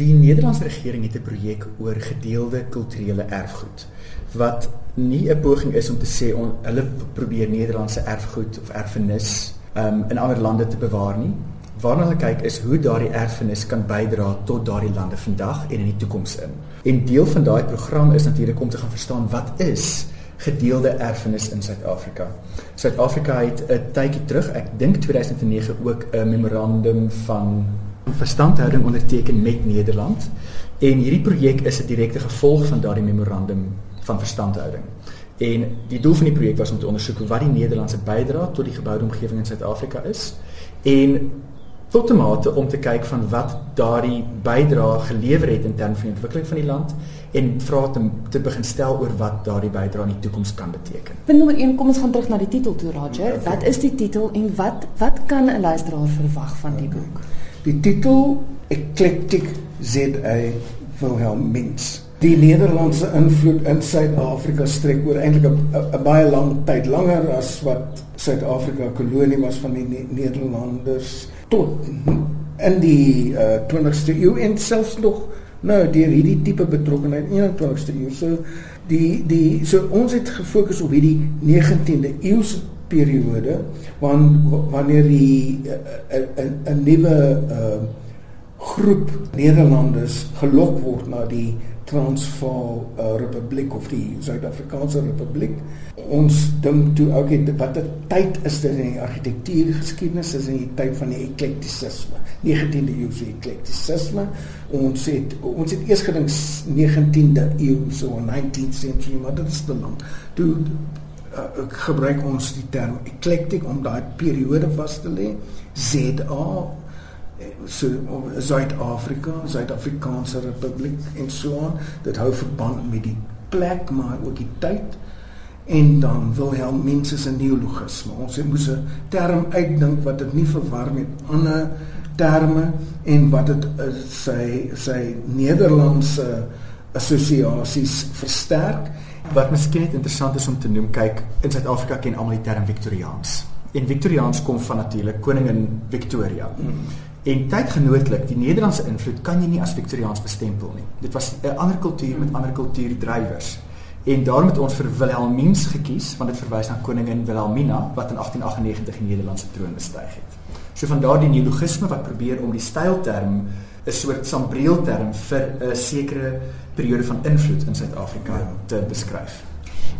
Die Nederlandse regering het 'n projek oor gedeelde kulturele erfgoed wat nie 'n poging is om te sê on, hulle probeer Nederlandse erfgoed of erfenis um, in ander lande te bewaar nie. Waarna hulle kyk is hoe daardie erfenis kan bydra tot daardie lande vandag en in die toekoms in. En deel van daai program is natuurlik om te gaan verstaan wat is gedeelde erfenis in Suid-Afrika. Suid-Afrika het 'n tydjie terug, ek dink 2009 ook 'n memorandum van verstandhouding onderteken met Nederland en hierdie projek is 'n direkte gevolg van daardie memorandum van verstandhouding. En die doel van die projek was om te ondersoek wat die Nederlandse bydrae tot die geboude omgewing in Suid-Afrika is en tot 'n mate om te kyk van wat daardie bydrae gelewer het in terme van die ontwikkeling van die land en vra te, te begin stel oor wat daardie bydrae in die toekoms kan beteken. Punt nommer 1, kom ons gaan terug na die titel toe Roger. Okay. Wat is die titel en wat wat kan 'n luisteraar verwag van die boek? Die titel Eclectic ZA Wilhelm Mintz. Die Nederlandse invloed in Suid-Afrika strek oor eintlik 'n baie lang tyd, langer as wat Suid-Afrika kolonie was van die ne Nederlanders tot in die uh, 20ste eeu en selfs nog nou deur hierdie tipe betrokkeheid in die 21ste eeu. So die die so ons het gefokus op hierdie 19de eeuse periode wan wanneer die 'n 'n nuwe uh, groep Nederlanders gelok word na die Transvaal uh, Republiek of die Suid-Afrikaanse Republiek. Ons dink toe ook het wat 'n tyd is dit in die argitektuur geskiedenis is in die tyd van die eklektisisme. 19de eeu se eklektisisme. Ons het ons het eers gedink 19de eeu so 19th century maar dit is te lank. Toe uh, gebruik ons die term eclectic om daai periode vas te lê. ZA so Suid-Afrika, Suid-Afrikaanse Republiek en so aan. Dit hou verband met die plek maar ook die tyd. En dan Wilhelm Mense se neologisme. Ons moes 'n term uitdink wat dit nie verwar met ander terme en wat dit sy sy Nederlandse assosiasies versterk. Wat miskien net interessant is om te noem, kyk, in Suid-Afrika ken almal die term Victoriaans. En Victoriaans kom van natuurlik koningin Victoria. Hmm. En tydgenootlik, die Nederlandse invloed kan jy nie as Victoriaans bestempel nie. Dit was 'n ander kultuur met ander kultuurdrywers. En daarom het ons vir Wilhelmines gekies, want dit verwys na koningin Wilhelmina wat in 1898 die Nederlandse troon bestyg het. So van daardie neologisme wat probeer om die stylterm 'n soort sambreelterm vir 'n sekere periode van invloed in Suid-Afrika ja. te beskryf.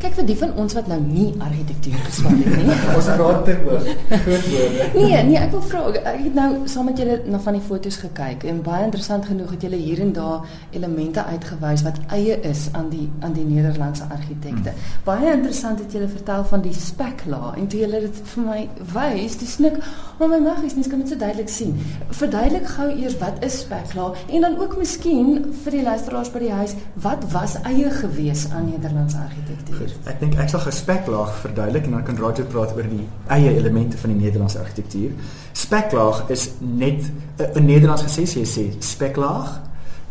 Kyk vir die van ons wat nou nie argitektuur geswat het nie. ons praat ter oor groot woorde. Nee, nee, ek wil vra, ek het nou saam met julle na van die fotos gekyk en baie interessant genoeg het julle hier en daar elemente uitgewys wat eie is aan die aan die Nederlandse argitekte. Hmm. Baie interessant het julle vertel van die spekla en toe julle dit vir my wys, dis nik, maar my mag is nie kan dit so duidelik sien. Verduidelik gou eers wat is spekla en dan ook miskien vir die luisteraars by die huis, wat was eie gewees aan Nederlandse argitektuur? Ek dink ek sal gespeklaag verduidelik en dan kan Roger praat oor die eie elemente van die Nederlandse argitektuur. Speklaag is net 'n Nederlands gesê jy sê speklaag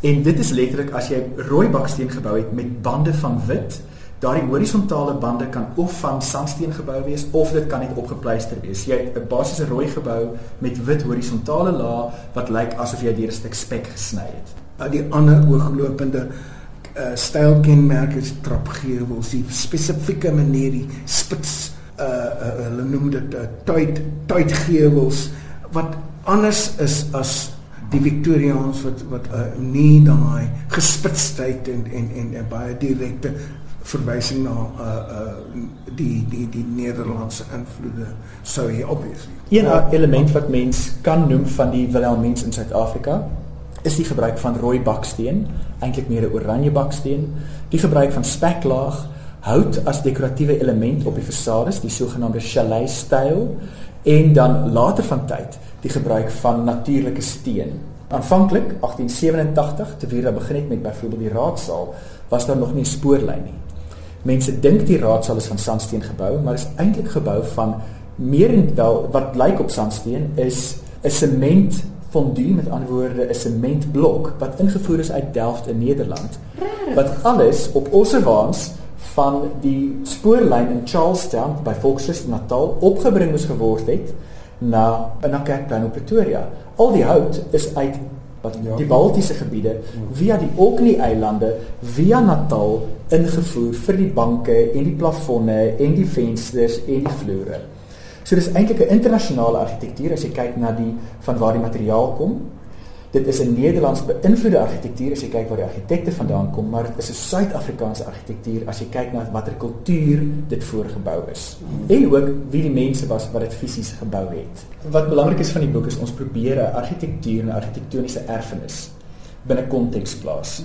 en dit is letterlik as jy rooi baksteen gebou het met bande van wit Daardie horisontale bande kan of van sandsteen gebou wees of dit kan net opgepleister wees. Jy het 'n basiese rooi gebou met wit horisontale laag wat lyk asof jy deur 'n stuk spek gesny het. Die ander ooglopende uh, stylkenmerke trapgewels, die spesifieke manier die spits uh, uh hulle noem dit uh, tyd tydgewels wat anders is as die Victoriaans wat wat uh, nie daai gespitsheid en en en 'n baie direkte verwysing na uh uh die die die Nederlandse invloede sou hier obviously. Een element wat mens kan noem van die Wilhelmines in Suid-Afrika is die gebruik van rooi baksteen, eintlik meer 'n oranje baksteen, die gebruik van speklaag, hout as dekoratiewe element op die fasades, die sogenaamde chalet styl en dan later van tyd die gebruik van natuurlike steen. Aanvanklik 1887 terwyl daar begin het met byvoorbeeld die raadsaal, was daar nog nie spoorlyn nie. Mense dink die raadsaal is van sandsteen gebou, maar is eintlik gebou van meer en wel wat lyk op sandsteen is 'n sement fondue met ander woorde 'n sementblok wat ingevoer is uit Delft in Nederland wat alles op ossewaans van die spoorlyn in Charlestown by Volksrust Natal opgebring moes geword het na na Kerkplein op Pretoria. Al die hout is uit wat ja. die Baltiese gebiede via die Orkney-eilande via Natal ingevoer vir die banke en die plafonne en die vensters en die vloere. So dis eintlik 'n internasionale argitektuur as jy kyk na die van waar die materiaal kom. Dit is 'n Nederlands beïnvloede argitektuur as jy kyk waar die argitekte vandaan kom, maar dit is 'n Suid-Afrikaanse argitektuur as jy kyk na watter kultuur dit voorgebou is. En ook wie die mense was wat dit fisies gebou het. Wat belangrik is van die boek is ons probeer 'n argitektuur en argitektoniese erfenis binne konteks plaas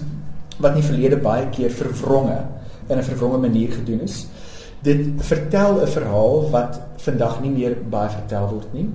wat nie verlede baie keer verwronge in 'n verwronge manier gedoen is. Dit vertel 'n verhaal wat vandag nie meer baie vertel word nie.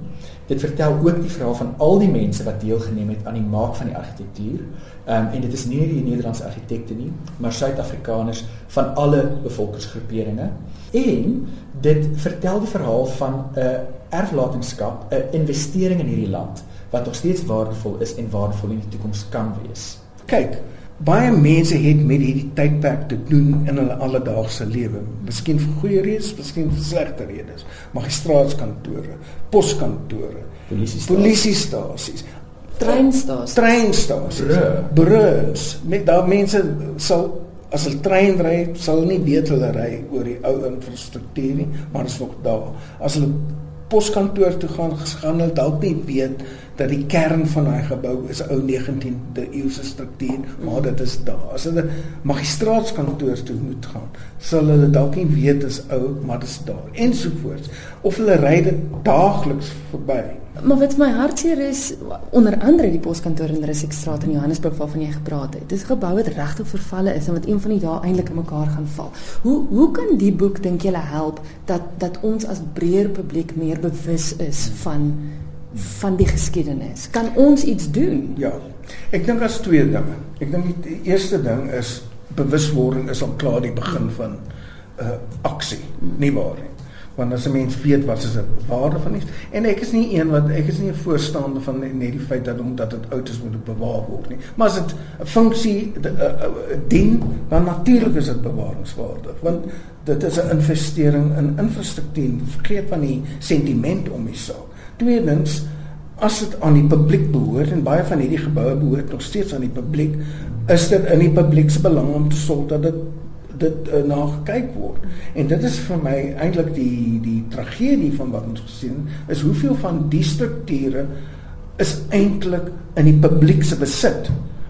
Dit vertel ook die verhaal van al die mense wat deelgeneem het aan die maak van die argitektuur. Ehm um, en dit is nie net die Nederlandse argitekte nie, maar Suid-Afrikaners van alle bevolkingsgroeperinge. En dit vertel die verhaal van 'n uh, erflatenskap, 'n uh, investering in hierdie land wat nog steeds waardevol is en waardevol in die toekoms kan wees. Kyk, baie mense het met hierdie tydperk te doen in hulle alledaagse lewe. Miskien vir goeie redes, miskien vir slegte redes. Magistraatskantore, poskantore, polisiestasies, treinstasies, treinstasies, bruns. Met daai mense sal as 'n trein ry, sal nie weet hulle ry oor die ou infrastruktuur nie, maar is nog daar. As hulle poskantoor toe gaan, gaan hulle dalk nie weet dat die kern van daai gebou is ou 19de eeuse struktuur, maar dit is daar. As hulle magistraatskantoor toe moet gaan, sal hulle dalk nie weet is ou, maar dit is daar. Ensovoorts. Of hulle ry dit daagliks verby. Maar wat my hartseer is, onder andere die poskantoor in Russikstraat in Johannesburg waarvan jy gepraat het. Dis 'n gebou wat regtig vervalle is en wat een van die dae eintlik in mekaar gaan val. Hoe hoe kan die boek dink julle help dat dat ons as breër publiek meer bewus is van van die geskiedenis. Kan ons iets doen? Ja. Ek dink daar's twee dinge. Ek dink die eerste ding is bewuswording is al klaar die begin van 'n uh, aksie, nie waar nie. Want as 'n mens weet wat is die waarde van iets en ek is nie een wat ek is nie 'n voorstander van net die feit dat omdat dit oud is moet bewaar word nie. Maar as dit 'n funksie 'n dien, dan natuurlik is dit bewaringswaardig want dit is 'n investering in infrastruktuur. Vergeet van die sentiment om die saak. Tweedens, as dit aan die publiek behoort en baie van hierdie geboue behoort nog steeds aan die publiek, is dit in die publiek se belang om te sorg dat dit dit uh, na gekyk word. En dit is vir my eintlik die die tragedie van wat ons gesien is hoeveel van die strukture is eintlik in die publiek se besit.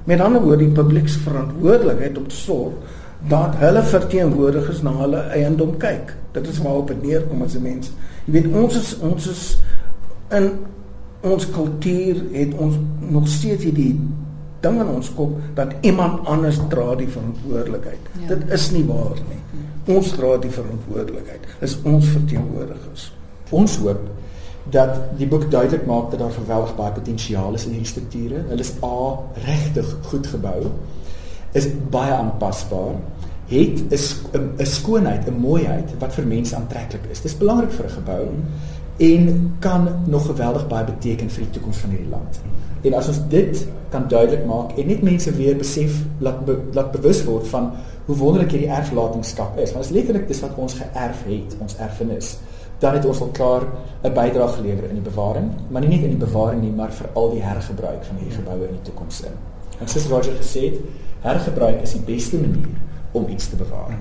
Met ander woorde, die publiek se verantwoordelikheid om te sorg dat hulle verteenwoordigers na hulle eiendom kyk. Dit is waarop dit neerkom as 'n mens. Jy weet ons is ons is in ons kultuur het ons nog steeds hierdie ding in ons kop dat iemand anders dra die verantwoordelikheid. Ja. Dit is nie waar nie. Ons dra die verantwoordelikheid. Is ons verteenwoordigers. Ons hoop dat die boek duidelik maak dat daar geweldig baie potensiaal is in hierdie strukture. Hulle is a regtig goed gebou. Is baie aanpasbaar. Het 'n 'n skoonheid, 'n mooiheid wat vir mense aantreklik is. Dis belangrik vir 'n gebou. En kan nog geweldig baie beteken vir die toekoms van hierdie land. En as ons dit kan duidelik maak en net mense weer besef laat be, laat bewus word van hoe wonderlik hierdie erflatingskap is, want dit is letterlik dis wat ons geërf het, ons erfenis, dan het ons al klaar 'n bydrae gelewer in die bewaring, maar nie net in die bewaring nie, maar vir al die hergebruik van hierdie geboue in die toekoms in. En soos Roger gesê het, hergebruik is die beste manier om iets te bewaar.